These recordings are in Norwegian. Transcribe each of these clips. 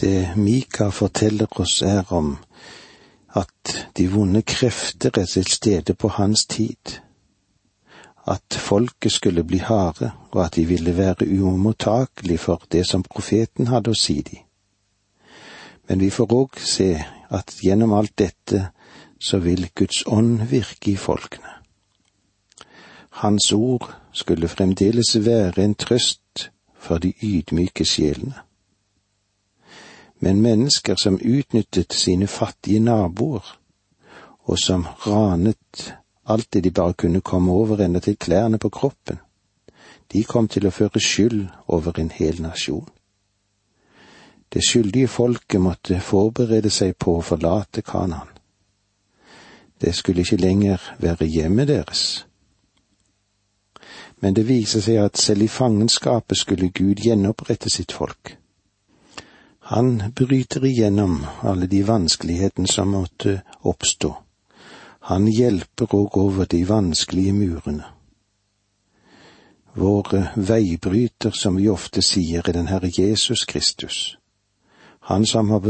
Det Mika forteller oss er om at de vonde krefter er til stede på hans tid, at folket skulle bli harde, og at de ville være umottakelige for det som profeten hadde å si dem. Men vi får òg se at gjennom alt dette så vil Guds ånd virke i folkene. Hans ord skulle fremdeles være en trøst for de ydmyke sjelene. Men mennesker som utnyttet sine fattige naboer, og som ranet alt det de bare kunne komme over enda til klærne på kroppen, de kom til å føre skyld over en hel nasjon. Det skyldige folket måtte forberede seg på å forlate Kanaan. Det skulle ikke lenger være hjemmet deres. Men det viser seg at selv i fangenskapet skulle Gud gjenopprette sitt folk. Han bryter igjennom alle de vanskelighetene som måtte oppstå. Han hjelper òg over de vanskelige murene. Vår veibryter, som vi ofte sier, er den Herre Jesus Kristus han som har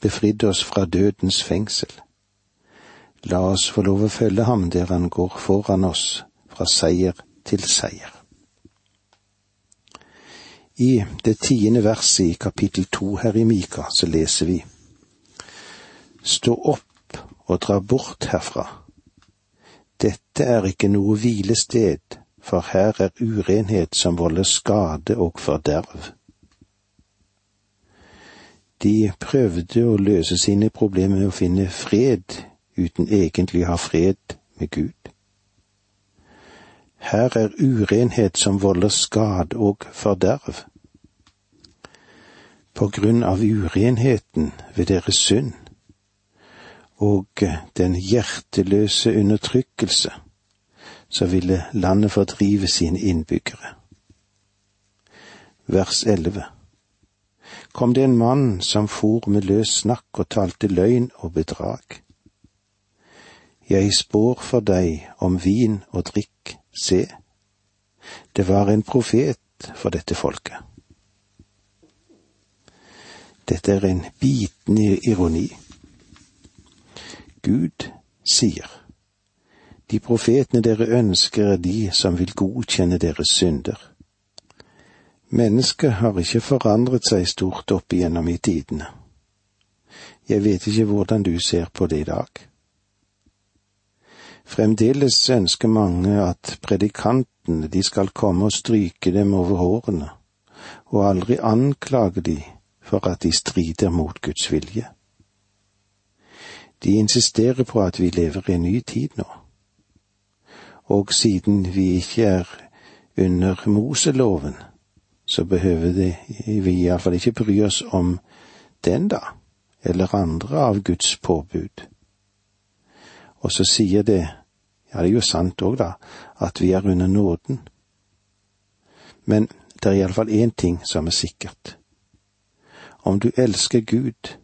befridd oss fra dødens fengsel. La oss få lov å følge ham der han går foran oss fra seier til seier. I det tiende verset i kapittel to her i Mika så leser vi Stå opp og dra bort herfra. Dette er ikke noe hvilested, for her er urenhet som volder skade og forderv. De prøvde å løse sine problemer med å finne fred uten egentlig å ha fred med Gud. Her er urenhet som volder skade og forderv. På grunn av urenheten ved deres synd og den hjerteløse undertrykkelse, så ville landet fordrive sine innbyggere. Vers 11 kom det en mann som for med løs snakk og talte løgn og bedrag. Jeg spår for deg om vin og drikk, se, det var en profet for dette folket. Dette er en bitende ironi. Gud sier, de profetene dere ønsker er de som vil godkjenne deres synder. Mennesket har ikke forandret seg stort opp igjennom i tidene. Jeg vet ikke hvordan du ser på det i dag. Fremdeles ønsker mange at predikantene de skal komme og stryke dem over hårene, og aldri anklage de for at de strider mot Guds vilje. De insisterer på at vi lever i en ny tid nå. Og siden vi ikke er under Moseloven, så behøver det, vi iallfall ikke bry oss om den, da, eller andre av Guds påbud. Og så sier det, ja, det er jo sant òg, da, at vi er under nåden. Men det er iallfall én ting som er sikkert. Om du elsker Gud,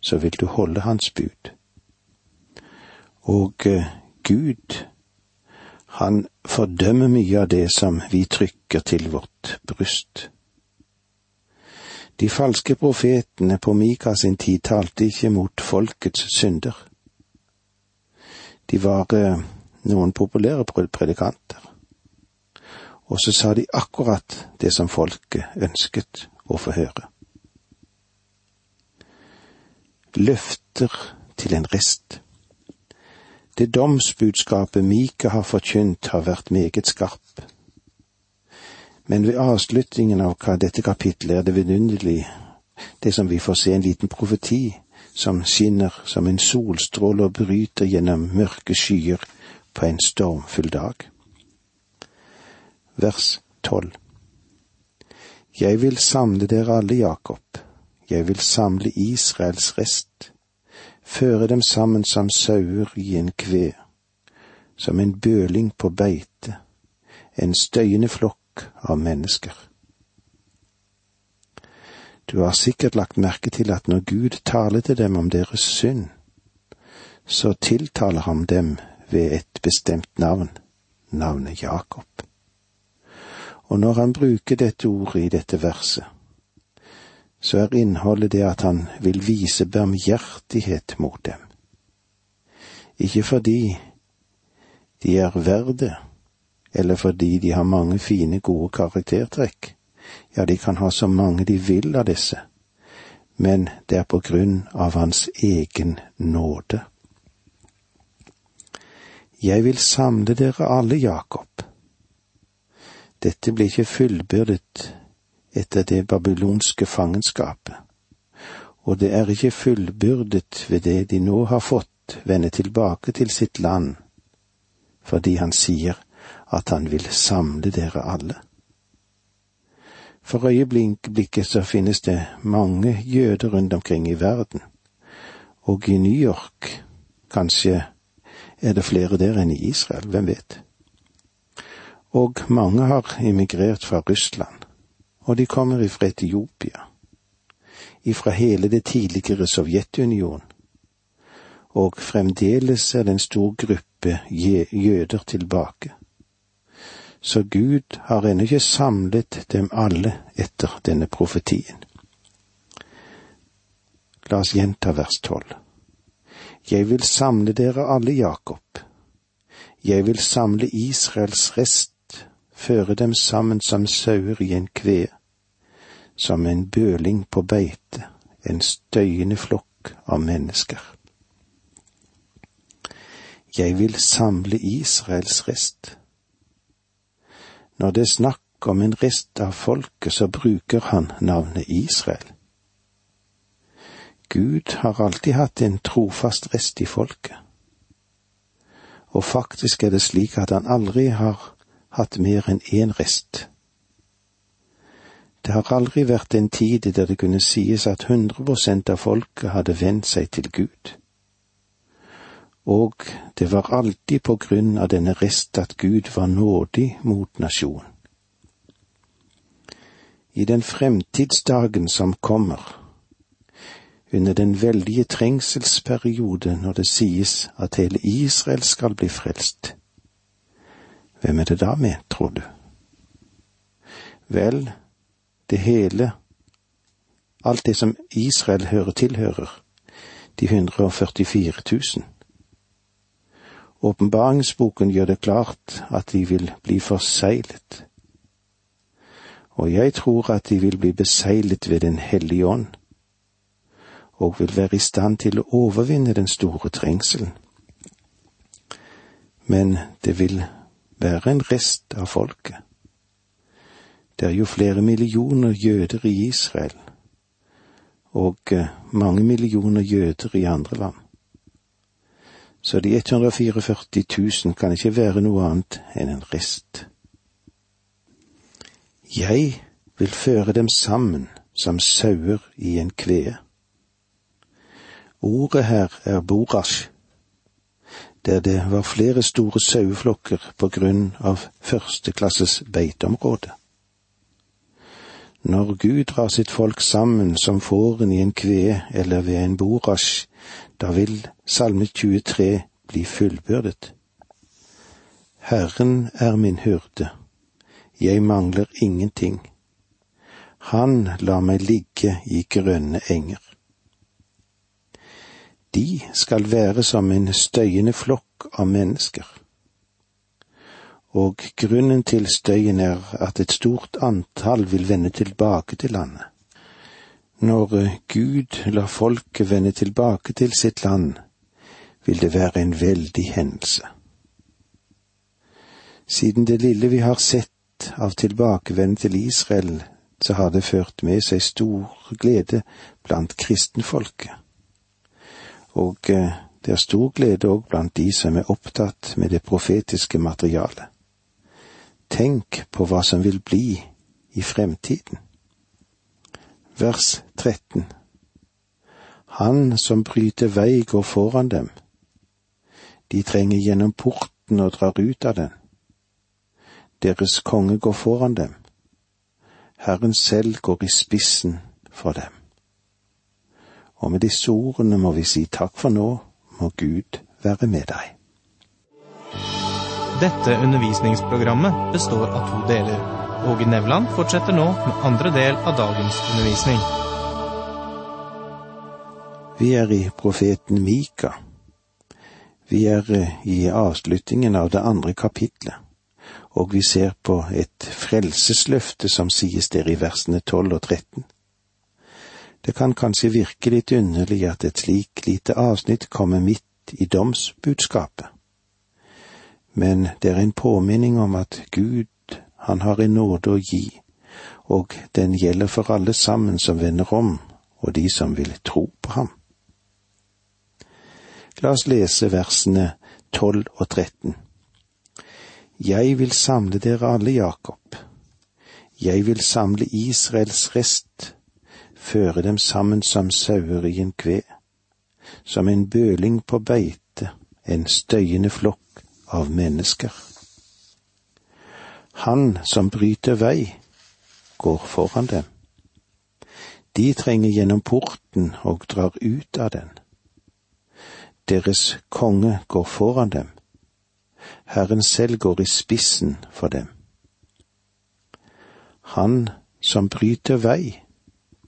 så vil du holde Hans bud. Og uh, Gud, han fordømmer mye av det som vi trykker til vårt bryst. De falske profetene på Mika sin tid talte ikke mot folkets synder. De var eh, noen populære predikanter. Og så sa de akkurat det som folket ønsket å få høre. Løfter til en rest. Det domsbudskapet Mika har forkynt, har vært meget skarp. Men ved avslutningen av hva dette kapitlet er det vidunderlig, det som vi får se en liten profeti som skinner som en solstråle og bryter gjennom mørke skyer på en stormfull dag. Vers tolv Jeg vil samle dere alle, Jakob, jeg vil samle Israels rest føre dem sammen som sauer i en kve, som en bøling på beite, en støyende flokk av mennesker. Du har sikkert lagt merke til at når Gud taler til dem om deres synd, så tiltaler han dem ved et bestemt navn, navnet Jakob. Og når han bruker dette ordet i dette verset, så er innholdet det at han vil vise barmhjertighet mot dem. Ikke fordi de er verd eller fordi de har mange fine, gode karaktertrekk. Ja, de kan ha så mange de vil av disse, men det er på grunn av Hans egen nåde. Jeg vil samle dere alle, Jakob. Dette blir ikke fullbyrdet etter det babylonske fangenskapet, og det er ikke fullbyrdet ved det de nå har fått vende tilbake til sitt land, fordi han sier at han vil samle dere alle. For øyeblikket så finnes det mange jøder rundt omkring i verden, og i New York kanskje er det flere der enn i Israel, hvem vet. Og mange har emigrert fra Russland, og de kommer ifra Etiopia, ifra hele det tidligere Sovjetunionen, og fremdeles er det en stor gruppe jøder tilbake. Så Gud har ennå ikke samlet dem alle etter denne profetien. La oss gjenta vers tolv. Jeg vil samle dere alle, Jakob. Jeg vil samle Israels rest, føre dem sammen som sauer i en kve, som en bøling på beite, en støyende flokk av mennesker. Jeg vil samle Israels rest. Når det er snakk om en rest av folket, så bruker han navnet Israel. Gud har alltid hatt en trofast rest i folket. Og faktisk er det slik at han aldri har hatt mer enn én rest. Det har aldri vært en tid der det kunne sies at 100 av folket hadde vendt seg til Gud. Og det var alltid på grunn av denne rest at Gud var nådig mot nasjonen. I den fremtidsdagen som kommer, under den veldige trengselsperiode når det sies at hele Israel skal bli frelst. Hvem er det da med, tror du? Vel, det hele, alt det som Israel hører tilhører, de 144 000. Åpenbaringsboken gjør det klart at de vil bli forseglet. Og jeg tror at de vil bli beseglet ved Den hellige ånd og vil være i stand til å overvinne den store trengselen. Men det vil være en rest av folket. Det er jo flere millioner jøder i Israel, og eh, mange millioner jøder i andre land. Så de 144 000 kan ikke være noe annet enn en rest. Jeg vil føre dem sammen som sauer i en kvee. Ordet her er borash, der det var flere store saueflokker på grunn av førsteklasses beiteområde. Når Gud drar sitt folk sammen som fåren i en kve eller ved en borasj, da vil Salme 23 bli fullbyrdet. Herren er min hyrde, jeg mangler ingenting. Han lar meg ligge i grønne enger. De skal være som en støyende flokk av mennesker. Og grunnen til støyen er at et stort antall vil vende tilbake til landet. Når Gud lar folket vende tilbake til sitt land, vil det være en veldig hendelse. Siden det lille vi har sett av tilbakevend til Israel, så har det ført med seg stor glede blant kristenfolket og eh, det er stor glede òg blant de som er opptatt med det profetiske materialet. Tenk på hva som vil bli i fremtiden. Vers 13 Han som bryter vei, går foran dem. De trenger gjennom porten og drar ut av den. Deres konge går foran dem. Herren selv går i spissen for dem. Og med disse ordene må vi si takk for nå, må Gud være med deg. Dette undervisningsprogrammet består av to deler. Åge Nevland fortsetter nå med andre del av dagens undervisning. Vi er i profeten Mika. Vi er eh, i avslutningen av det andre kapitlet, og vi ser på et frelsesløfte som sies der i versene tolv og tretten. Det kan kanskje virke litt underlig at et slik lite avsnitt kommer midt i domsbudskapet, men det er en påminning om at Gud, han har en nåde å gi, og den gjelder for alle sammen som vender om, og de som vil tro på ham. La oss lese versene tolv og tretten. Jeg vil samle dere alle, Jakob. Jeg vil samle Israels rest, føre dem sammen som sauer i en kve, som en bøling på beite, en støyende flokk av mennesker. Han som bryter vei, går foran dem. De trenger gjennom porten og drar ut av den. Deres konge går foran dem. Herren selv går i spissen for dem. Han som bryter vei,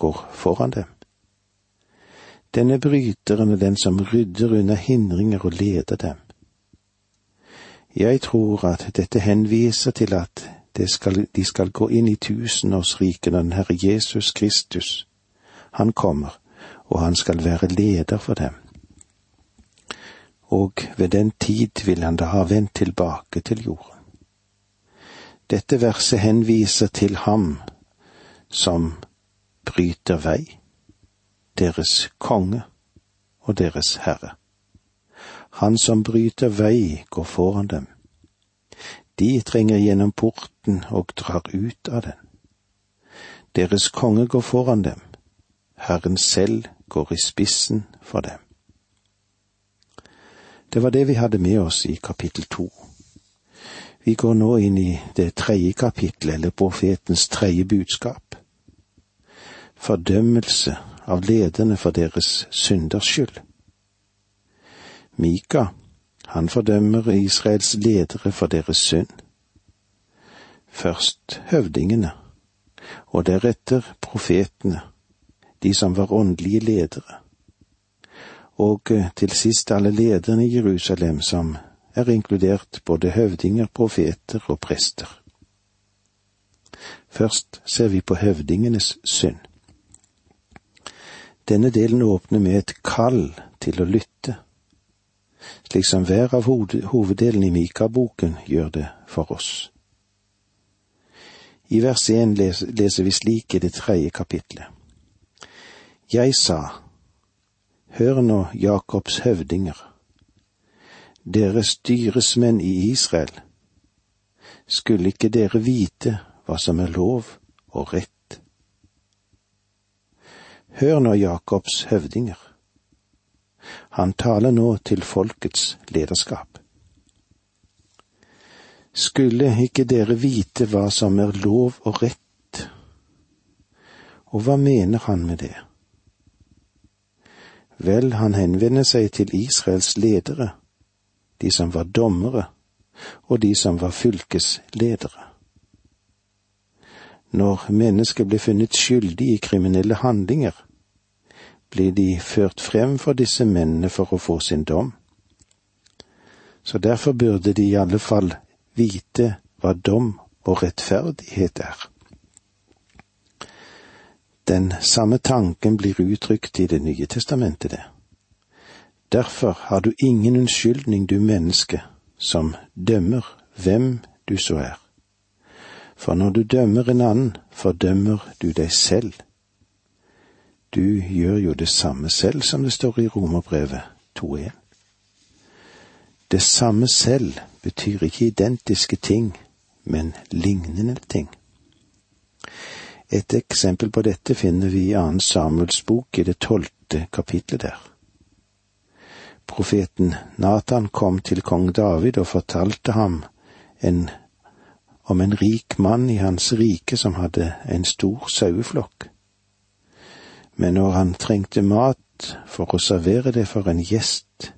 går foran dem. Denne bryteren er den som rydder unna hindringer og leder dem. Jeg tror at dette henviser til at skal, de skal gå inn i tusenårsriket når den Herre Jesus Kristus, han kommer, og han skal være leder for dem. Og ved den tid vil han da ha vendt tilbake til jorden. Dette verset henviser til ham som bryter vei, deres konge og deres herre. Han som bryter vei, går foran dem de trenger gjennom porten og drar ut av den. Deres konge går foran dem, Herren selv går i spissen for dem. Det var det vi hadde med oss i kapittel to. Vi går nå inn i det tredje kapittelet, eller profetens tredje budskap. Fordømmelse av lederne for deres synders skyld. Mika han fordømmer Israels ledere for deres synd. Først høvdingene, og deretter profetene, de som var åndelige ledere, og eh, til sist alle lederne i Jerusalem som er inkludert både høvdinger, profeter og prester. Først ser vi på høvdingenes synd. Denne delen åpner med et kall til å lytte slik som hver av hoveddelen i Mika-boken gjør det for oss. I vers én leser vi slik i det tredje kapitlet. Jeg sa, hør nå Jakobs høvdinger, dere styresmenn i Israel, skulle ikke dere vite hva som er lov og rett? Hør nå Jakobs høvdinger, han taler nå til folkets lederskap. Skulle ikke dere vite hva som er lov og rett? Og hva mener han med det? Vel, han henvender seg til Israels ledere, de som var dommere, og de som var fylkesledere. Når mennesker blir funnet skyldig i kriminelle handlinger, blir de ført frem for disse mennene for å få sin dom. Så derfor burde de i alle fall vite hva dom og rettferdighet er. Den samme tanken blir uttrykt i Det nye testamentet, det. Derfor har du ingen unnskyldning, du menneske, som dømmer hvem du så er. For når du dømmer en annen, fordømmer du deg selv du gjør jo det samme selv, som det står i Romerbrevet 2.1. Det samme selv betyr ikke identiske ting, men lignende ting. Et eksempel på dette finner vi i annen Samuels bok i det tolvte kapitlet der. Profeten Nathan kom til kong David og fortalte ham en, om en rik mann i hans rike som hadde en stor saueflokk men når han trengte mat for å servere det for en gjest,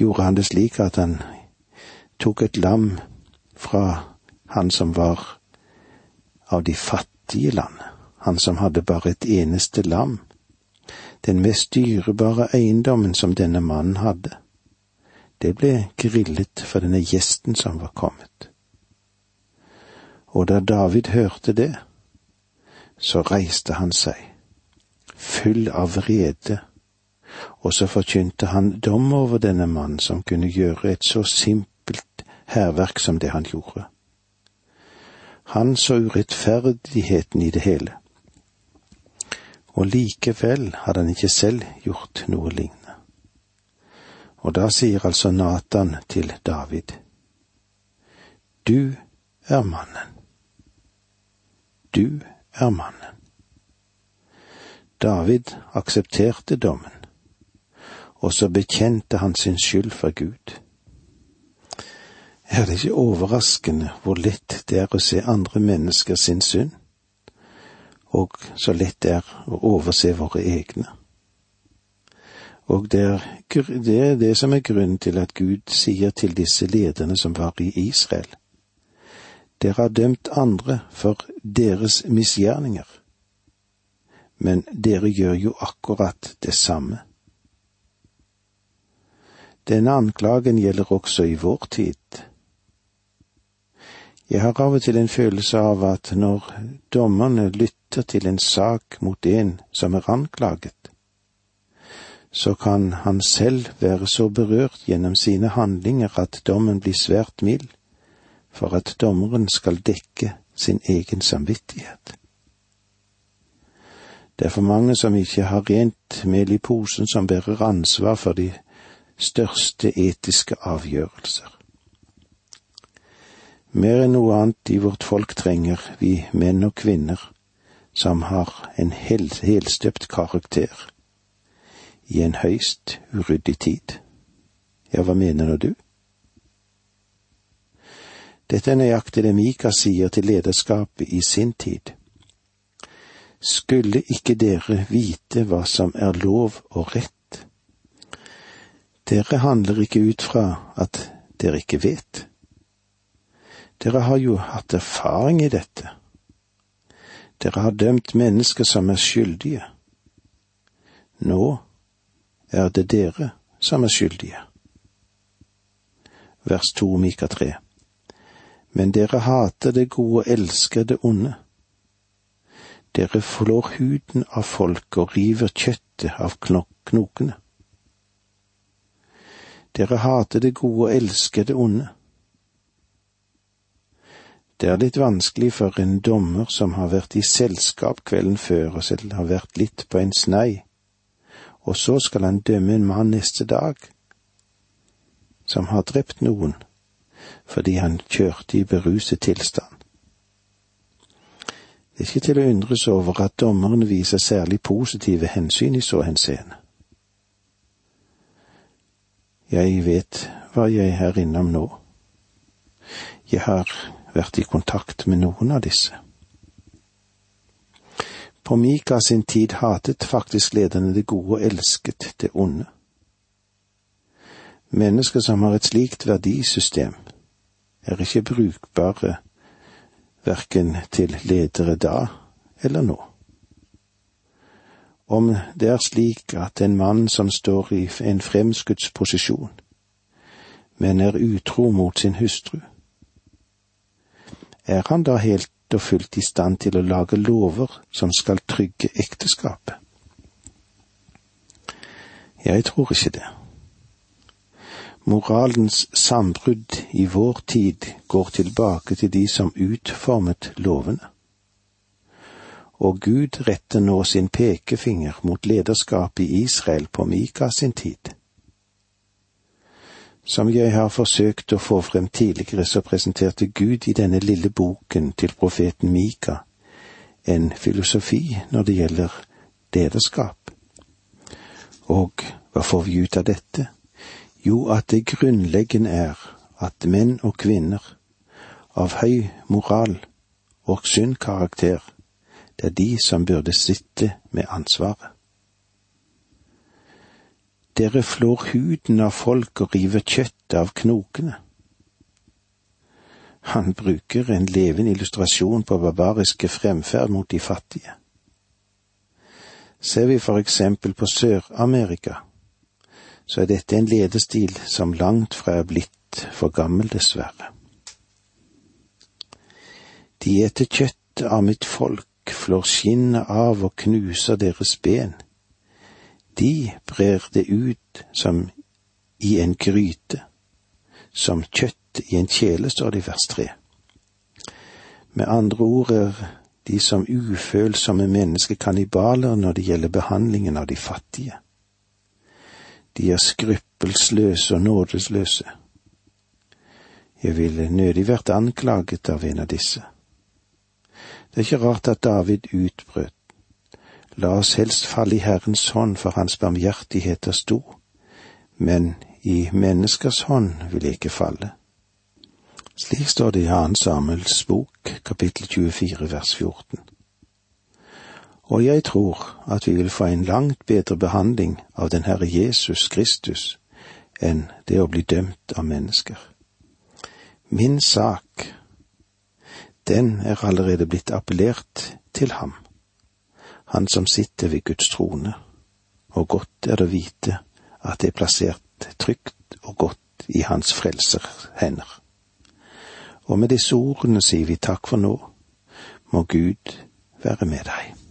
gjorde han det slik at han tok et lam fra han som var av de fattige land, han som hadde bare et eneste lam. Den mest dyrebare eiendommen som denne mannen hadde. Det ble grillet for denne gjesten som var kommet. Og da David hørte det, så reiste han seg, full av vrede, og så forkynte han dom over denne mannen som kunne gjøre et så simpelt hærverk som det han gjorde. Han så urettferdigheten i det hele, og likevel hadde han ikke selv gjort noe lignende. Og da sier altså Natan til David, Du er mannen. Du er mannen. David aksepterte dommen, og så bekjente han sin skyld for Gud. Er det ikke overraskende hvor lett det er å se andre mennesker sin synd, og så lett det er å overse våre egne? Og det er, det er det som er grunnen til at Gud sier til disse lederne som var i Israel, dere har dømt andre for deres misgjerninger, men dere gjør jo akkurat det samme. Denne anklagen gjelder også i vår tid. Jeg har av og til en følelse av at når dommerne lytter til en sak mot en som er anklaget, så kan han selv være så berørt gjennom sine handlinger at dommen blir svært mild for at dommeren skal dekke sin egen samvittighet. Det er for mange som ikke har rent mel i posen, som bærer ansvar for de største etiske avgjørelser. Mer enn noe annet i vårt folk trenger vi menn og kvinner som har en hel, helstøpt karakter i en høyst uryddig tid. Ja, hva mener nå du? Dette er nøyaktig det Mika sier til lederskapet i sin tid. Skulle ikke dere vite hva som er lov og rett? Dere handler ikke ut fra at dere ikke vet. Dere har jo hatt erfaring i dette. Dere har dømt mennesker som er skyldige. Nå er det dere som er skyldige. Vers to Mika tre men dere hater det gode og elsker det onde. Dere flår huden av folk og river kjøttet av knokene. Dere hater det gode og elsker det onde. Det er litt vanskelig for en dommer som har vært i selskap kvelden før og selv har vært litt på en snei, og så skal han dømme en mann neste dag som har drept noen fordi han kjørte i beruset tilstand. Det er ikke til å undres over at dommeren viser særlig positive hensyn i så henseende. Jeg vet hva jeg er innom nå. Jeg har vært i kontakt med noen av disse. På Mika sin tid hatet faktisk lederne det gode og elsket det onde. Mennesker som har et slikt verdisystem, er ikke brukbare verken til ledere da eller nå. Om det er slik at en mann som står i en fremskuddsposisjon, men er utro mot sin hustru, er han da helt og fullt i stand til å lage lover som skal trygge ekteskapet? Jeg tror ikke det. Moralens sambrudd i vår tid går tilbake til de som utformet lovene. Og Gud retter nå sin pekefinger mot lederskapet i Israel på Mika sin tid. Som jeg har forsøkt å få frem tidligere, så presenterte Gud i denne lille boken til profeten Mika en filosofi når det gjelder lederskap. Og hva får vi ut av dette? Jo, at det grunnleggende er at menn og kvinner av høy moral og sunn karakter, det er de som burde sitte med ansvaret. Dere flår huden av folk og river kjøttet av knokene. Han bruker en levende illustrasjon på barbariske fremferd mot de fattige. Ser vi for eksempel på Sør-Amerika, så er dette en ledestil som langt fra er blitt for gammel, dessverre. De eter kjøtt av mitt folk, flår skinnet av og knuser deres ben. De brer det ut som i en gryte, som kjøtt i en kjele, står det i vers tre. Med andre ord er de som ufølsomme mennesker kannibaler når det gjelder behandlingen av de fattige. De er skruppelsløse og nådesløse. Jeg ville nødig vært anklaget av en av disse. Det er ikke rart at David utbrøt. La oss helst falle i Herrens hånd, for hans barmhjertighet er stor, men i menneskers hånd vil jeg ikke falle. Slik står det i Annen Samuels bok, kapittel 24, vers 14. Og jeg tror at vi vil få en langt bedre behandling av den Herre Jesus Kristus enn det å bli dømt av mennesker. Min sak, den er allerede blitt appellert til ham, han som sitter ved Guds trone, og godt er det å vite at det er plassert trygt og godt i hans frelser hender. Og med disse ordene sier vi takk for nå. Må Gud være med deg.